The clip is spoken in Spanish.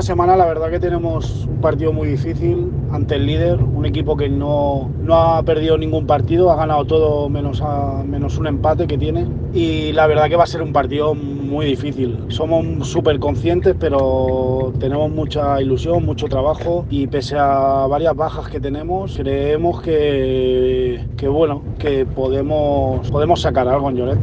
esta semana la verdad que tenemos un partido muy difícil ante el líder, un equipo que no, no ha perdido ningún partido, ha ganado todo menos, a, menos un empate que tiene y la verdad que va a ser un partido muy difícil. Somos súper conscientes pero tenemos mucha ilusión, mucho trabajo y pese a varias bajas que tenemos, creemos que, que bueno, que podemos, podemos sacar algo en Lloret.